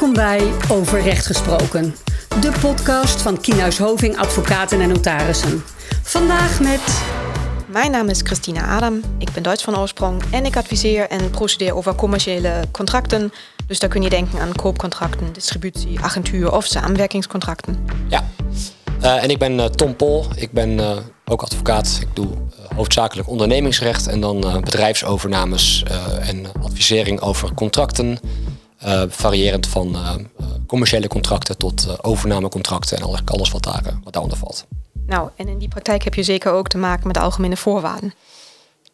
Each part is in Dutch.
Welkom bij Over Recht Gesproken, de podcast van Kienhuis Hoving Advocaten en Notarissen. Vandaag met. Mijn naam is Christina Adam, ik ben Duits van oorsprong en ik adviseer en procedeer over commerciële contracten. Dus daar kun je denken aan koopcontracten, distributie, agentuur of samenwerkingscontracten. Ja, uh, en ik ben uh, Tom Pol, ik ben uh, ook advocaat. Ik doe hoofdzakelijk ondernemingsrecht en dan bedrijfsovernames en advisering over contracten. Variërend van commerciële contracten tot overnamecontracten en alles wat, daar, wat daaronder valt. Nou, en in die praktijk heb je zeker ook te maken met de algemene voorwaarden.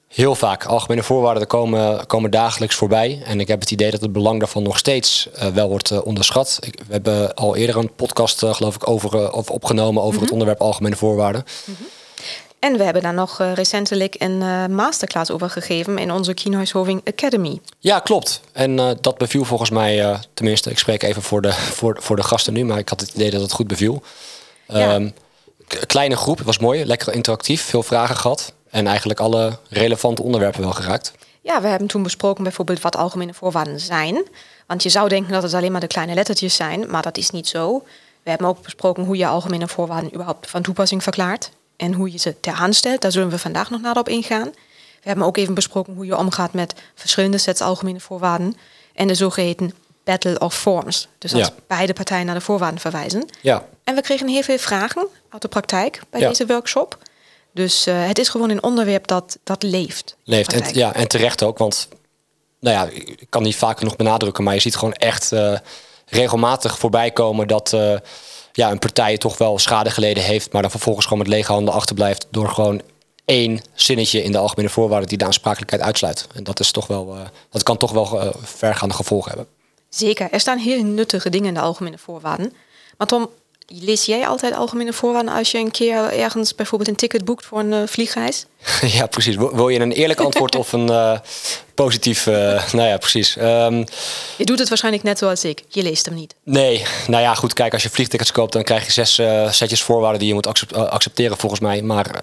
Heel vaak. Algemene voorwaarden komen, komen dagelijks voorbij. En ik heb het idee dat het belang daarvan nog steeds uh, wel wordt uh, onderschat. Ik, we hebben al eerder een podcast, uh, geloof ik, over, of opgenomen over mm -hmm. het onderwerp algemene voorwaarden. Mm -hmm. En we hebben daar nog recentelijk een masterclass over gegeven in onze Kienhuishoving Academy. Ja, klopt. En dat beviel volgens mij, tenminste, ik spreek even voor de, voor, voor de gasten nu, maar ik had het idee dat het goed beviel. Ja. Um, kleine groep, het was mooi, lekker interactief, veel vragen gehad. En eigenlijk alle relevante onderwerpen wel geraakt. Ja, we hebben toen besproken bijvoorbeeld wat algemene voorwaarden zijn. Want je zou denken dat het alleen maar de kleine lettertjes zijn, maar dat is niet zo. We hebben ook besproken hoe je algemene voorwaarden überhaupt van toepassing verklaart. En hoe je ze ter hand stelt. Daar zullen we vandaag nog nader op ingaan. We hebben ook even besproken hoe je omgaat met verschillende sets algemene voorwaarden. En de zogeheten battle of forms. Dus als ja. beide partijen naar de voorwaarden verwijzen. Ja. En we kregen heel veel vragen uit de praktijk bij ja. deze workshop. Dus uh, het is gewoon een onderwerp dat, dat leeft. Leeft, en, ja, en terecht ook. Want nou ja, ik kan niet vaker nog benadrukken, maar je ziet gewoon echt uh, regelmatig voorbij komen dat uh, ja, een partij toch wel schade geleden heeft, maar dan vervolgens gewoon met lege handen achterblijft door gewoon één zinnetje in de algemene voorwaarden die de aansprakelijkheid uitsluit. En dat is toch wel, dat kan toch wel vergaande gevolgen hebben. Zeker, er staan heel nuttige dingen in de algemene voorwaarden. Maar Tom, lees jij altijd algemene voorwaarden als je een keer ergens bijvoorbeeld een ticket boekt voor een uh, vliegreis? ja, precies. Wil je een eerlijk antwoord of een uh, positief? Uh, nou ja, precies. Um, je doet het waarschijnlijk net zoals ik. Je leest hem niet. Nee, nou ja, goed. Kijk, als je vliegtickets koopt, dan krijg je zes setjes voorwaarden die je moet accept accepteren, volgens mij. Maar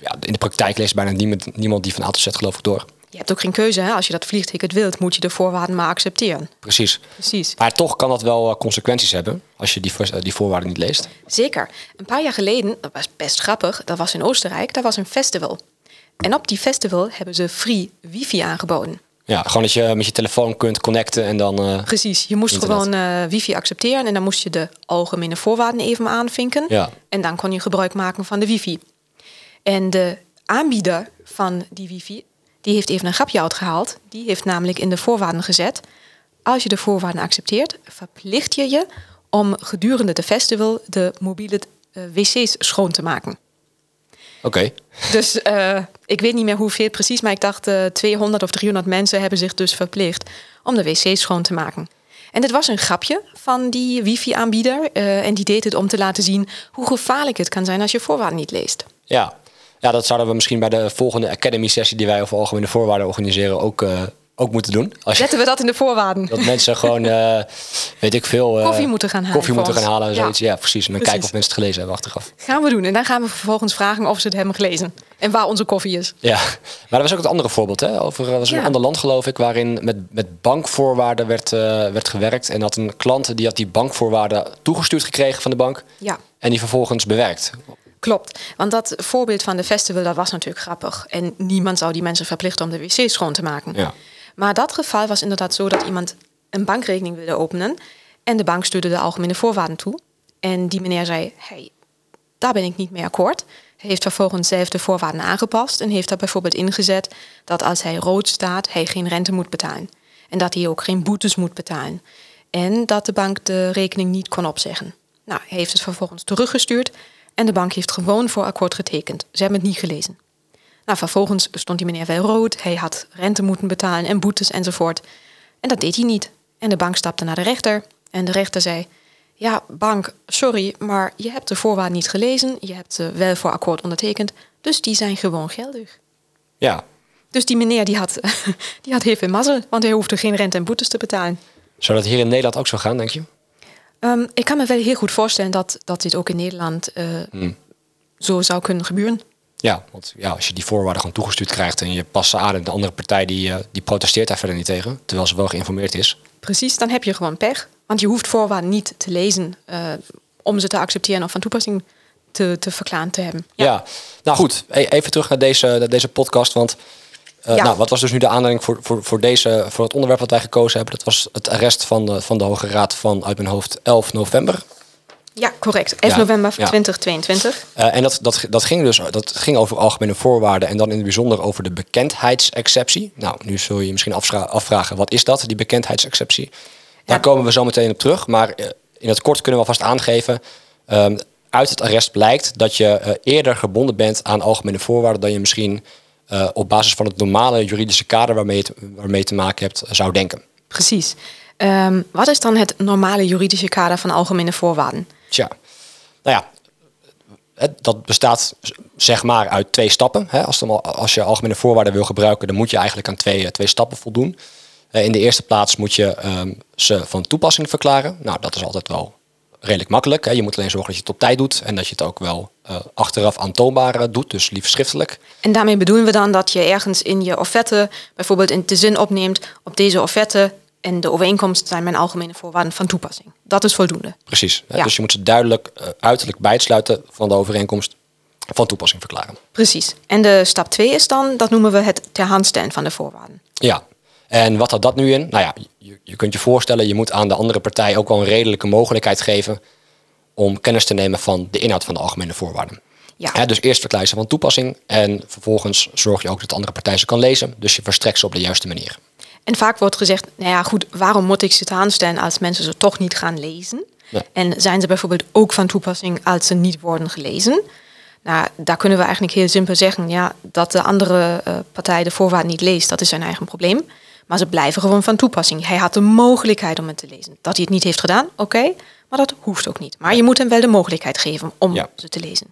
ja, in de praktijk leest bijna niemand, niemand die van A tot Z geloof ik door. Je hebt ook geen keuze. Hè? Als je dat vliegticket wilt, moet je de voorwaarden maar accepteren. Precies. Precies. Maar toch kan dat wel consequenties hebben als je die, die voorwaarden niet leest. Zeker. Een paar jaar geleden, dat was best grappig, dat was in Oostenrijk, daar was een festival. En op die festival hebben ze free wifi aangeboden. Ja, gewoon dat je met je telefoon kunt connecten en dan. Uh, Precies, je moest internet. gewoon uh, wifi accepteren en dan moest je de algemene voorwaarden even aanvinken. Ja. En dan kon je gebruik maken van de wifi. En de aanbieder van die wifi die heeft even een grapje uitgehaald. Die heeft namelijk in de voorwaarden gezet. Als je de voorwaarden accepteert, verplicht je je om gedurende de festival de mobiele uh, wc's schoon te maken. Oké. Okay. Dus uh, ik weet niet meer hoeveel precies, maar ik dacht uh, 200 of 300 mensen hebben zich dus verplicht om de wc's schoon te maken. En dit was een grapje van die wifi-aanbieder. En die deed het om te laten zien hoe gevaarlijk het kan zijn als je voorwaarden niet leest. Ja, ja, dat zouden we misschien bij de volgende Academy-sessie die wij over algemene voorwaarden organiseren ook, uh, ook moeten doen. Als Zetten we dat in de voorwaarden? Dat mensen gewoon, uh, weet ik veel... Uh, koffie moeten gaan halen. Koffie moeten gaan halen en zoiets. Ja, precies. En dan kijken of mensen het gelezen hebben achteraf. Gaan we doen. En dan gaan we vervolgens vragen of ze het hebben gelezen. En waar onze koffie is. Ja, maar dat was ook het andere voorbeeld. Hè? Over was een ja. ander land geloof ik, waarin met, met bankvoorwaarden werd, werd gewerkt. En had een klant die had die bankvoorwaarden toegestuurd gekregen van de bank. Ja. En die vervolgens bewerkt. Klopt, want dat voorbeeld van de festival dat was natuurlijk grappig. En niemand zou die mensen verplichten om de wc's schoon te maken. Ja. Maar dat geval was inderdaad zo dat iemand een bankrekening wilde openen. En de bank stuurde de algemene voorwaarden toe. En die meneer zei, hey, daar ben ik niet mee akkoord. Hij heeft vervolgens zelf de voorwaarden aangepast. En heeft daar bijvoorbeeld ingezet dat als hij rood staat, hij geen rente moet betalen. En dat hij ook geen boetes moet betalen. En dat de bank de rekening niet kon opzeggen. Nou, hij heeft het vervolgens teruggestuurd. En de bank heeft gewoon voor akkoord getekend. Ze hebben het niet gelezen. Nou, vervolgens stond die meneer wel rood. Hij had rente moeten betalen en boetes enzovoort. En dat deed hij niet. En de bank stapte naar de rechter. En de rechter zei: Ja, bank, sorry, maar je hebt de voorwaarden niet gelezen. Je hebt ze wel voor akkoord ondertekend. Dus die zijn gewoon geldig. Ja. Dus die meneer die had, die had heel veel mazzel, want hij hoefde geen rente en boetes te betalen. Zou dat hier in Nederland ook zo gaan, denk je? Um, ik kan me wel heel goed voorstellen dat, dat dit ook in Nederland uh, hmm. zo zou kunnen gebeuren. Ja, want ja, als je die voorwaarden gewoon toegestuurd krijgt en je past ze aan en de andere partij die, uh, die protesteert daar verder niet tegen, terwijl ze wel geïnformeerd is. Precies, dan heb je gewoon pech. Want je hoeft voorwaarden niet te lezen uh, om ze te accepteren of van toepassing te, te verklaren te hebben. Ja. nou goed. E- even terug naar deze, deze podcast. Want uh, nou, wat was dus nu de aanleiding voor, voor, voor, deze, voor het onderwerp wat wij gekozen hebben? Dat was het arrest van de, van de Hoge Raad van uit mijn hoofd 11 november. Ja, correct. 11 november 2022. Uh, en dat, dat, dat ging dus dat ging over algemene voorwaarden en dan in het bijzonder over de bekendheidsexceptie. Nou, nu zul je je misschien afvragen, wat is dat, die bekendheidsexceptie? Daar komen we zo meteen op terug, maar uh, in het kort kunnen we alvast aangeven. Um, uit het arrest blijkt dat je uh, eerder gebonden bent aan algemene voorwaarden dan je misschien uh, op basis van het normale juridische kader waarmee je, waarmee te maken hebt zou denken. Precies. Um, wat is dan het normale juridische kader van algemene voorwaarden? Tja, nou ja, dat bestaat zeg maar uit twee stappen. Als, als je algemene voorwaarden wil gebruiken, dan moet je eigenlijk aan twee, twee stappen voldoen. Eh, in de eerste plaats moet je um, ze van toepassing verklaren. Nou, dat is altijd wel redelijk makkelijk. Hè. Je moet alleen zorgen dat je het op tijd doet en dat je het ook wel uh, achteraf aantoonbaar eh, doet, dus liefst schriftelijk. En daarmee bedoelen we dan dat je ergens in je offerte bijvoorbeeld in de zin opneemt op deze offerte en de overeenkomst zijn mijn algemene voorwaarden van toepassing. Dat is voldoende. Precies. Ja. Dus je moet ze duidelijk uh, uiterlijk bijsluiten van de overeenkomst van toepassing verklaren. Precies. En de stap 2 is dan, dat noemen we het ter hand stellen van de voorwaarden. Ja. En wat houdt dat nu in? Nou ja, je, je kunt je voorstellen, je moet aan de andere partij ook wel een redelijke mogelijkheid geven om kennis te nemen van de inhoud van de algemene voorwaarden. Ja. dus eerst verklaar je ze van toepassing en vervolgens zorg je ook dat de andere partij ze kan lezen. Dus je verstrekt ze op de juiste manier. En vaak wordt gezegd, nou ja goed, waarom moet ik ze te aanstellen als mensen ze toch niet gaan lezen? En zijn ze bijvoorbeeld ook van toepassing als ze niet worden gelezen? Nou, daar kunnen we eigenlijk heel simpel zeggen, ja, dat de andere uh, partij de voorwaarden niet leest, dat is zijn eigen probleem. Maar ze blijven gewoon van toepassing. Hij had de mogelijkheid om het te lezen. Dat hij het niet heeft gedaan, oké, maar dat hoeft ook niet. Maar je moet hem wel de mogelijkheid geven om ze te lezen.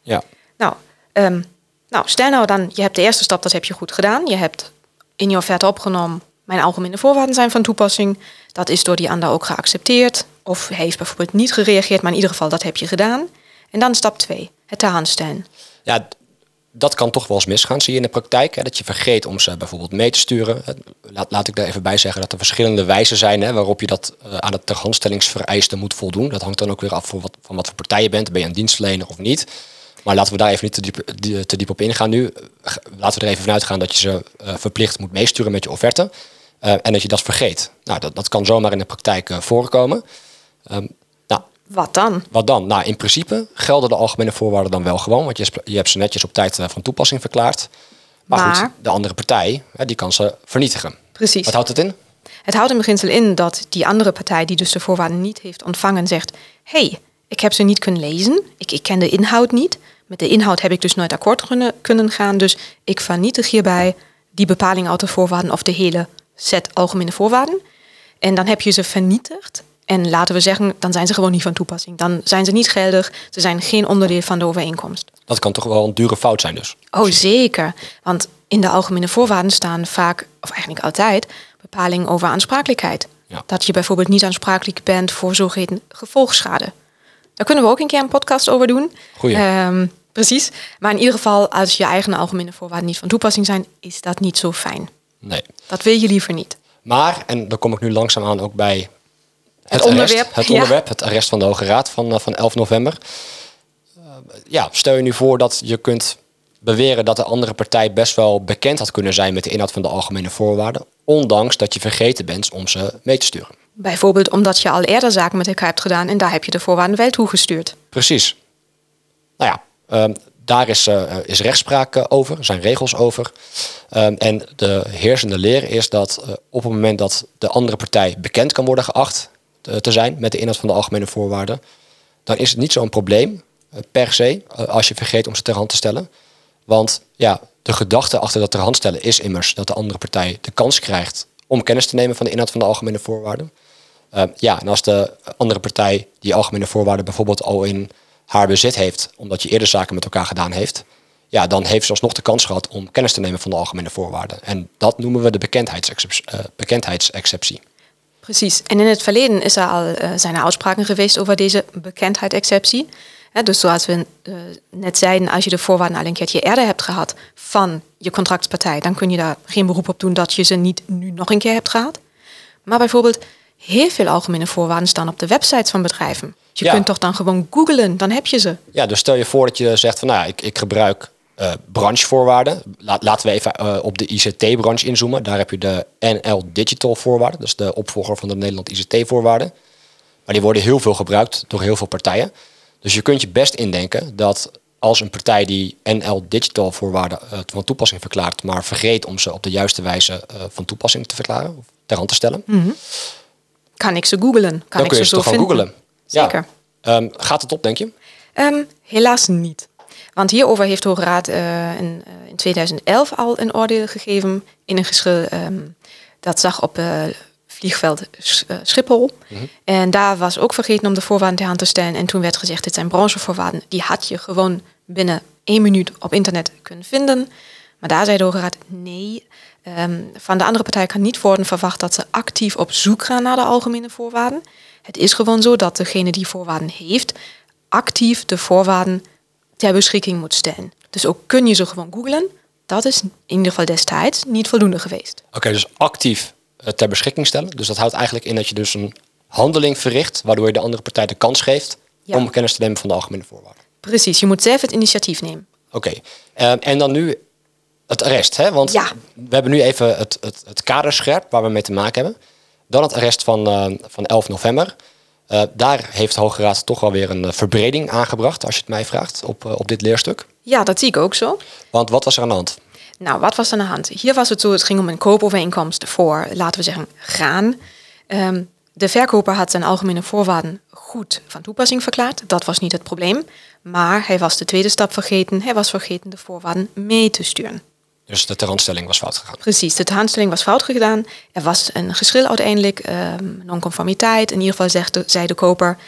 Ja. Nou, um, nou, stel nou dan, je hebt de eerste stap, dat heb je goed gedaan. Je hebt in je offerte opgenomen, mijn algemene voorwaarden zijn van toepassing. Dat is door die ander ook geaccepteerd. Of hij heeft bijvoorbeeld niet gereageerd, maar in ieder geval dat heb je gedaan. En dan stap 2, het te aanstellen. Ja, dat kan toch wel eens misgaan, zie je in de praktijk. Hè, dat je vergeet om ze bijvoorbeeld mee te sturen. Laat, laat ik daar even bij zeggen dat er verschillende wijzen zijn hè, waarop je dat uh, aan het terhandstellingsvereisten moet voldoen. Dat hangt dan ook weer af van wat, van wat voor partij je bent. Ben je een dienstverlener of niet? Maar laten we daar even niet te diep, te diep op ingaan nu. Laten we er even vanuit gaan dat je ze uh, verplicht moet meesturen met je offerte. Uh, en dat je dat vergeet. Nou, dat, dat kan zomaar in de praktijk voorkomen. Um, wat dan? Wat dan? Nou, in principe gelden de algemene voorwaarden dan wel gewoon. Want je, je hebt ze netjes op tijd van toepassing verklaard. Maar, maar, goed, de andere partij, die kan ze vernietigen. Precies. Wat houdt het in? Het houdt in beginsel in dat die andere partij, die dus de voorwaarden niet heeft ontvangen, zegt: hey, ik heb ze niet kunnen lezen. Ik, ik ken de inhoud niet. Met de inhoud heb ik dus nooit akkoord kunnen, kunnen gaan. Dus ik vernietig hierbij die bepaling uit de voorwaarden of de hele set algemene voorwaarden. En dan heb je ze vernietigd. En laten we zeggen, dan zijn ze gewoon niet van toepassing. Dan zijn ze niet geldig. Ze zijn geen onderdeel van de overeenkomst. Dat kan toch wel een dure fout zijn dus? Oh, zeker. Want in de algemene voorwaarden staan vaak, of eigenlijk altijd, bepalingen over aansprakelijkheid. Ja. Dat je bijvoorbeeld niet aansprakelijk bent voor zogeheten gevolgschade. Daar kunnen we ook een keer een podcast over doen. Goeie. Um, Precies. Maar in ieder geval, als je eigen algemene voorwaarden niet van toepassing zijn, is dat niet zo fijn. Nee. Dat wil je liever niet. Maar, en dan kom ik nu langzaamaan ook bij het, onderwerp. het onderwerp, het arrest van de Hoge Raad van, eh, van 11 november. Uh, ja, stel je nu voor dat je kunt beweren dat de andere partij best wel bekend had kunnen zijn met de inhoud van de algemene voorwaarden, ondanks dat je vergeten bent om ze mee te sturen. Bijvoorbeeld omdat je al eerder zaken met elkaar hebt gedaan en daar heb je de voorwaarden wel toegestuurd. Precies. Nou ja, Um, daar is, uh, is rechtspraak over, er zijn regels over. Um, en de heersende leer is dat uh, op het moment dat de andere partij bekend kan worden geacht te zijn met de inhoud van de algemene voorwaarden, dan is het niet zo'n probleem per se als je vergeet om ze ter hand te stellen. Want ja, de gedachte achter dat ter hand stellen is immers dat de andere partij de kans krijgt om kennis te nemen van de inhoud van de algemene voorwaarden. Ja, en als de andere partij die algemene voorwaarden bijvoorbeeld al in haar bezit heeft, omdat je eerder zaken met elkaar gedaan heeft, ja, dan heeft ze alsnog de kans gehad om kennis te nemen van de algemene voorwaarden. En dat noemen we de bekendheidsexceptie. Bekendheidsexceptie. Precies. En in het verleden is er al, uh, zijn er uitspraken geweest over deze bekendheidsexceptie. dus zoals we uh, net zeiden, als je de voorwaarden al een keertje eerder hebt gehad van je contractpartij, dan kun je daar geen beroep op doen dat je ze niet nu nog een keer hebt gehad. Maar bijvoorbeeld, heel veel algemene voorwaarden staan op de websites van bedrijven. Je Ja. kunt toch dan gewoon googlen, dan heb je ze. Ja, dus stel je voor dat je zegt van nou, ik, ik gebruik eh, branchevoorwaarden. Laat, laten we even eh, op de ICT-branche inzoomen. Daar heb je de NL Digital voorwaarden. Dat is de opvolger van de Nederland ICT-voorwaarden. Maar die worden heel veel gebruikt door heel veel partijen. Dus je kunt je best indenken dat als een partij die NL Digital voorwaarden eh, van toepassing verklaart, maar vergeet om ze op de juiste wijze van toepassing te verklaren of ter hand te stellen, Kan ik ze googlen? Kan dan ik kun je ze ze zo toch gewoon googlen. Ja. Zeker. Ehm, gaat het op, denk je? Ehm, helaas niet. Want hierover heeft de Hoge Raad eh, in, eh, in 2011 al een oordeel gegeven in een geschil ehm, dat zag op eh vliegveld Sch- Schiphol. En daar was ook vergeten om de voorwaarden ter hand te stellen. En toen werd gezegd, dit zijn branchevoorwaarden. Die had je gewoon binnen één minuut op internet kunnen vinden. Maar daar zei de Hoge Raad, nee. ehm, van de andere partij kan niet worden verwacht dat ze actief op zoek gaan naar de algemene voorwaarden. Het is gewoon zo dat degene die voorwaarden heeft, actief de voorwaarden ter beschikking moet stellen. Dus ook kun je ze gewoon googlen. Dat is in ieder geval destijds niet voldoende geweest. Oké, dus actief eh, ter beschikking stellen. Dus dat houdt eigenlijk in dat je dus een handeling verricht, waardoor je de andere partij de kans geeft Ja. om kennis te nemen van de algemene voorwaarden. Precies, je moet zelf het initiatief nemen. Oké, Ehm, en dan nu het arrest, hè? Want Ja. we hebben nu even het, het, het kader scherp waar we mee te maken hebben. Dan het arrest van, eh, van 11 november. Eh, daar heeft de Hoge Raad toch wel weer een eh, verbreding aangebracht, als je het mij vraagt, op, eh, op dit leerstuk. Ja, dat zie ik ook zo. Want wat was er aan de hand? Nou, wat was er aan de hand? Hier was het zo, het ging om een koopovereenkomst voor, laten we zeggen, graan. Ehm, de verkoper had zijn algemene voorwaarden goed van toepassing verklaard. Dat was niet het probleem. Maar hij was de tweede stap vergeten. Hij was vergeten de voorwaarden mee te sturen. Dus de terhandstelling was fout gegaan. Precies, de handstelling was fout gedaan. Er was een geschil uiteindelijk, ehm nonconformiteit. In ieder geval zegt de, zei de koper,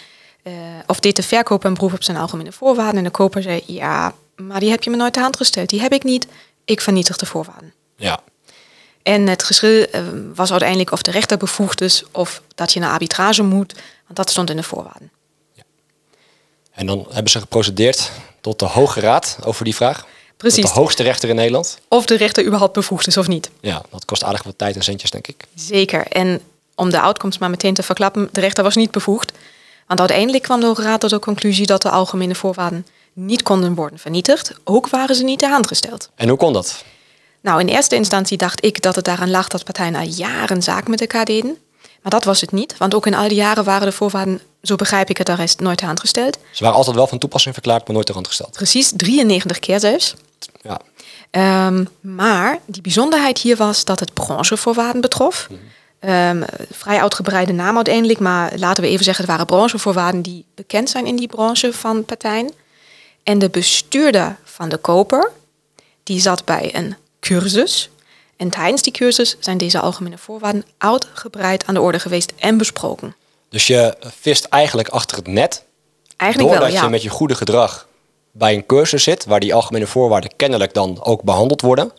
eh, of deed de verkoper een beroep op zijn algemene voorwaarden. En de koper zei, ja, maar die heb je me nooit ter hand gesteld. Die heb ik niet. Ik vernietig de voorwaarden. Ja. En het geschil eh, was uiteindelijk of de rechter bevoegd is of dat je naar arbitrage moet. Want dat stond in de voorwaarden. En dan hebben ze geprocedeerd tot de Hoge Raad over die vraag. Precies. Tot de hoogste rechter in Nederland. Of de rechter überhaupt bevoegd is of niet. Ja, dat kost aardig wat tijd en centjes, denk ik. Zeker. En om de uitkomst maar meteen te verklappen, de rechter was niet bevoegd. Want uiteindelijk kwam de Hoge Raad tot de conclusie dat de algemene voorwaarden niet konden worden vernietigd. Ook waren ze niet ter hand gesteld. En hoe kon dat? Nou, in eerste instantie dacht ik dat het daaraan lag dat partijen al jaren zaak met elkaar deden. Maar dat was het niet, want ook in al die jaren waren de voorwaarden, zo begrijp ik het, arrest nooit ter hand gesteld. Ze waren altijd wel van toepassing verklaard, maar nooit hand gesteld. Precies 93 keer zelfs. Ja. Ehm, maar die bijzonderheid hier was dat het branchevoorwaarden betrof. Ehm, vrij uitgebreide naam uiteindelijk, maar laten we even zeggen, het waren branchevoorwaarden die bekend zijn in die branche van partijen. En de bestuurder van de koper, die zat bij een cursus. En tijdens die cursus zijn deze algemene voorwaarden uitgebreid aan de orde geweest en besproken. Dus je vist eigenlijk achter het net. Eigenlijk doordat wel, ja. je met je goede gedrag bij een cursus zit, waar die algemene voorwaarden kennelijk dan ook behandeld worden.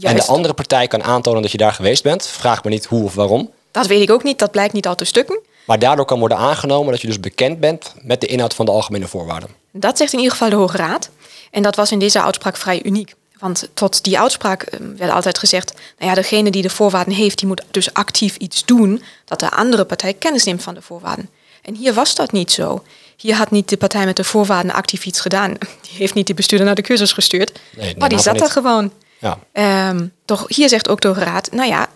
En de andere partij kan aantonen dat je daar geweest bent. Vraag me niet hoe of waarom. Dat weet ik ook niet, dat blijkt niet uit de stukken. Maar daardoor kan worden aangenomen dat je dus bekend bent met de inhoud van de algemene voorwaarden. Dat zegt in ieder geval de Hoge Raad. En dat was in deze uitspraak vrij uniek. Want tot die uitspraak eh, werd altijd gezegd... nou ja, degene die de voorwaarden heeft... die moet dus actief iets doen... dat de andere partij kennis neemt van de voorwaarden. En hier was dat niet zo. Hier had niet de partij met de voorwaarden actief iets gedaan. Die heeft niet de bestuurder naar de cursus gestuurd. nee, maar die zat er gewoon. Ja. Ehm, toch hier zegt ook de Raad... nou ja,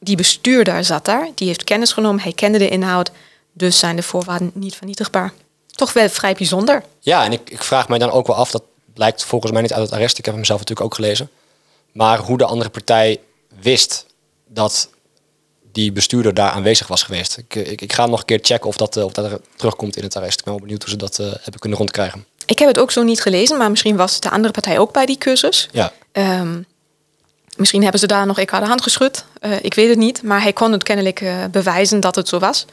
die bestuurder zat daar. Die heeft kennis genomen. Hij kende de inhoud. Dus zijn de voorwaarden niet vernietigbaar. Toch wel vrij bijzonder. Ja, en ik, ik vraag mij dan ook wel af, dat blijkt volgens mij niet uit het arrest, ik heb hem zelf natuurlijk ook gelezen, maar hoe de andere partij wist dat die bestuurder daar aanwezig was geweest. Ik, ik, ik ga nog een keer checken of dat, eh, of dat er terugkomt in het arrest. Ik ben wel benieuwd hoe ze dat eh, hebben kunnen rondkrijgen. Ik heb het ook zo niet gelezen, maar misschien was de andere partij ook bij die cursus. Ja, Ehm, misschien hebben ze daar nog elkaar de hand geschud. Eh, ik weet het niet, maar hij kon het kennelijk bewijzen dat het zo was.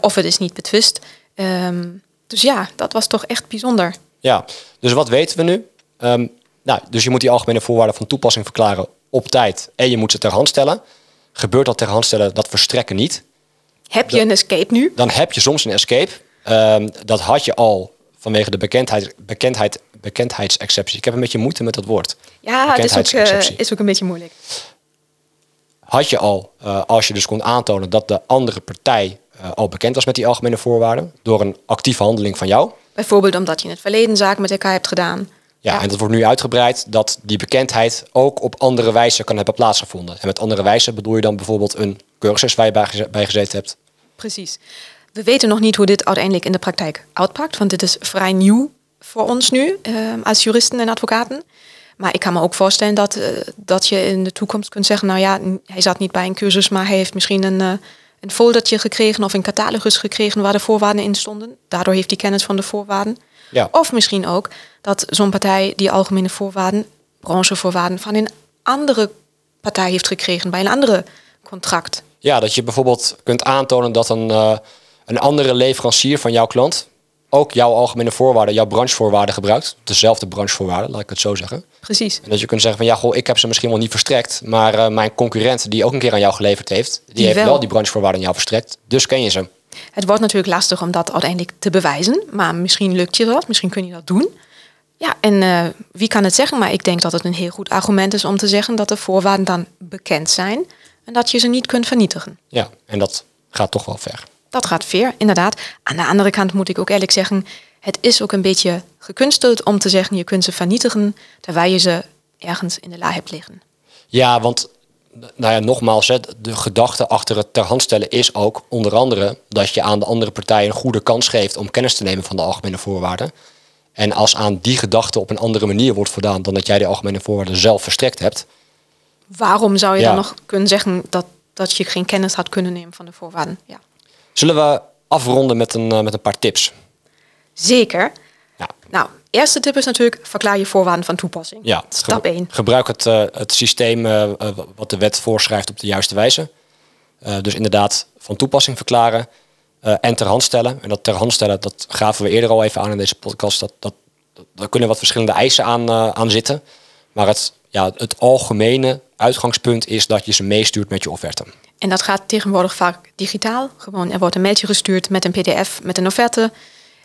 Of het is niet betwist. Ehm, dus ja, dat was toch echt bijzonder. Ja. dus wat weten we nu? Ehm, nou, dus je moet die algemene voorwaarden van toepassing verklaren op tijd en je moet ze ter hand stellen. Gebeurt dat ter hand stellen, dat verstrekken niet. Heb je een escape nu? dan heb je soms een escape. Ehm, dat had je al vanwege de bekendheid, bekendheid, bekendheidsexceptie. Ik heb een beetje moeite met dat woord. Ja, het is ook, eh, is ook een beetje moeilijk. had je al, uh, als je dus kon aantonen dat de andere partij uh, al bekend was met die algemene voorwaarden, door een actieve handeling van jou. Bijvoorbeeld omdat je in het verleden zaken met elkaar hebt gedaan. Ja, ja, en dat wordt nu uitgebreid dat die bekendheid ook op andere wijze kan hebben plaatsgevonden. En met andere wijze bedoel je dan bijvoorbeeld een cursus waar je bij gezeten hebt? Precies. We weten nog niet hoe dit uiteindelijk in de praktijk uitpakt, want dit is vrij nieuw voor ons nu uh, als juristen en advocaten. Maar ik kan me ook voorstellen dat, uh, dat je in de toekomst kunt zeggen, nou ja, hij zat niet bij een cursus, maar hij heeft misschien een, uh, een foldertje gekregen of een catalogus gekregen waar de voorwaarden in stonden. Daardoor heeft hij kennis van de voorwaarden. Ja. Of misschien ook dat zo'n partij die algemene voorwaarden, branchevoorwaarden van een andere partij heeft gekregen bij een andere contract. Ja, dat je bijvoorbeeld kunt aantonen dat een, uh, een andere leverancier van jouw klant ook jouw algemene voorwaarden, jouw branchevoorwaarden gebruikt. Dezelfde branchevoorwaarden, laat ik het zo zeggen. Precies. En dat je kunt zeggen van ja, goh, ik heb ze misschien wel niet verstrekt, maar uh, mijn concurrent die ook een keer aan jou geleverd heeft, die, die heeft wel. wel die branchevoorwaarden aan jou verstrekt. Dus ken je ze. Het wordt natuurlijk lastig om dat uiteindelijk te bewijzen, maar misschien lukt je dat, misschien kun je dat doen. Ja, en uh, wie kan het zeggen, maar ik denk dat het een heel goed argument is om te zeggen dat de voorwaarden dan bekend zijn en dat je ze niet kunt vernietigen. Ja, en dat gaat toch wel ver. Dat gaat ver, inderdaad. Aan de andere kant moet ik ook eerlijk zeggen, het is ook een beetje gekunsteld om te zeggen je kunt ze vernietigen terwijl je ze ergens in de la hebt liggen. Ja, want nou ja, nogmaals, de gedachte achter het ter hand stellen is ook onder andere dat je aan de andere partij een goede kans geeft om kennis te nemen van de algemene voorwaarden. En als aan die gedachte op een andere manier wordt voldaan dan dat jij de algemene voorwaarden zelf verstrekt hebt. Waarom zou je dan nog kunnen zeggen dat, dat je geen kennis had kunnen nemen van de voorwaarden? Ja. Zullen we afronden met een, uh, met een paar tips? Zeker. Ja. Nou, eerste tip is natuurlijk verklaar je voorwaarden van toepassing. Ja, Stap 1. Gebruik het, uh, het systeem uh, wat de wet voorschrijft op de juiste wijze. dus inderdaad van toepassing verklaren en ter hand stellen. En dat ter hand stellen, dat gaven we eerder al even aan in deze podcast. Dat, dat, daar kunnen wat verschillende eisen aan, aan zitten. Maar het, ja, het algemene uitgangspunt is dat je ze meestuurt met je offerte. En dat gaat tegenwoordig vaak digitaal. Gewoon, er wordt een mailtje gestuurd met een pdf, met een offerte.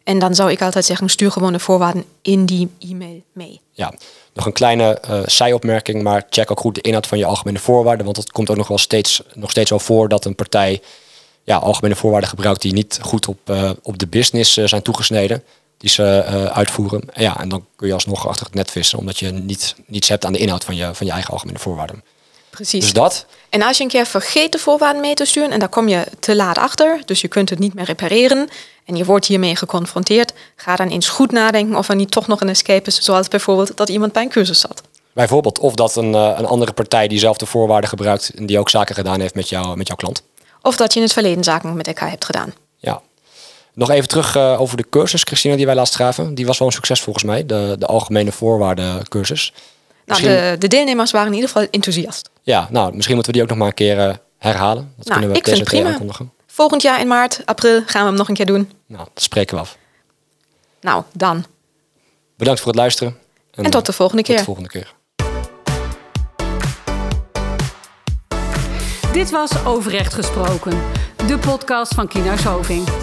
En dan zou ik altijd zeggen, stuur gewoon de voorwaarden in die e-mail mee. Ja, nog een kleine uh, zijopmerking, maar check ook goed de inhoud van je algemene voorwaarden. Want het komt ook nog wel steeds, nog steeds wel voor dat een partij ja, algemene voorwaarden gebruikt die niet goed op, uh, op de business uh, zijn toegesneden. Die ze uitvoeren. Ja, en dan kun je alsnog achter het net vissen, omdat je niet, niets hebt aan de inhoud van je, van je eigen algemene voorwaarden. Precies. Dus dat. En als je een keer vergeet de voorwaarden mee te sturen en daar kom je te laat achter, dus je kunt het niet meer repareren en je wordt hiermee geconfronteerd, ga dan eens goed nadenken of er niet toch nog een escape is, zoals bijvoorbeeld dat iemand bij een cursus zat. Bijvoorbeeld, of dat een, uh, een andere partij diezelfde voorwaarden gebruikt en die ook zaken gedaan heeft met, jou, met jouw klant. Of dat je in het verleden zaken met elkaar hebt gedaan. Nog even terug uh, over de cursus, Christina, die wij laatst gaven. Die was wel een succes volgens mij, de, de algemene voorwaarden cursus. Nou, de, de, deelnemers waren in ieder geval enthousiast. Ja, nou, misschien moeten we die ook nog maar een keer uh, herhalen. Dat nou, kunnen we ik vind het prima. Aankondigen. Volgend jaar in maart, april gaan we hem nog een keer doen. Nou, dat spreken we af. Nou, dan. Bedankt voor het luisteren. En, en tot de volgende keer. Tot de volgende keer. Dit was Overrecht Gesproken, de podcast van Kienhuis Hoving.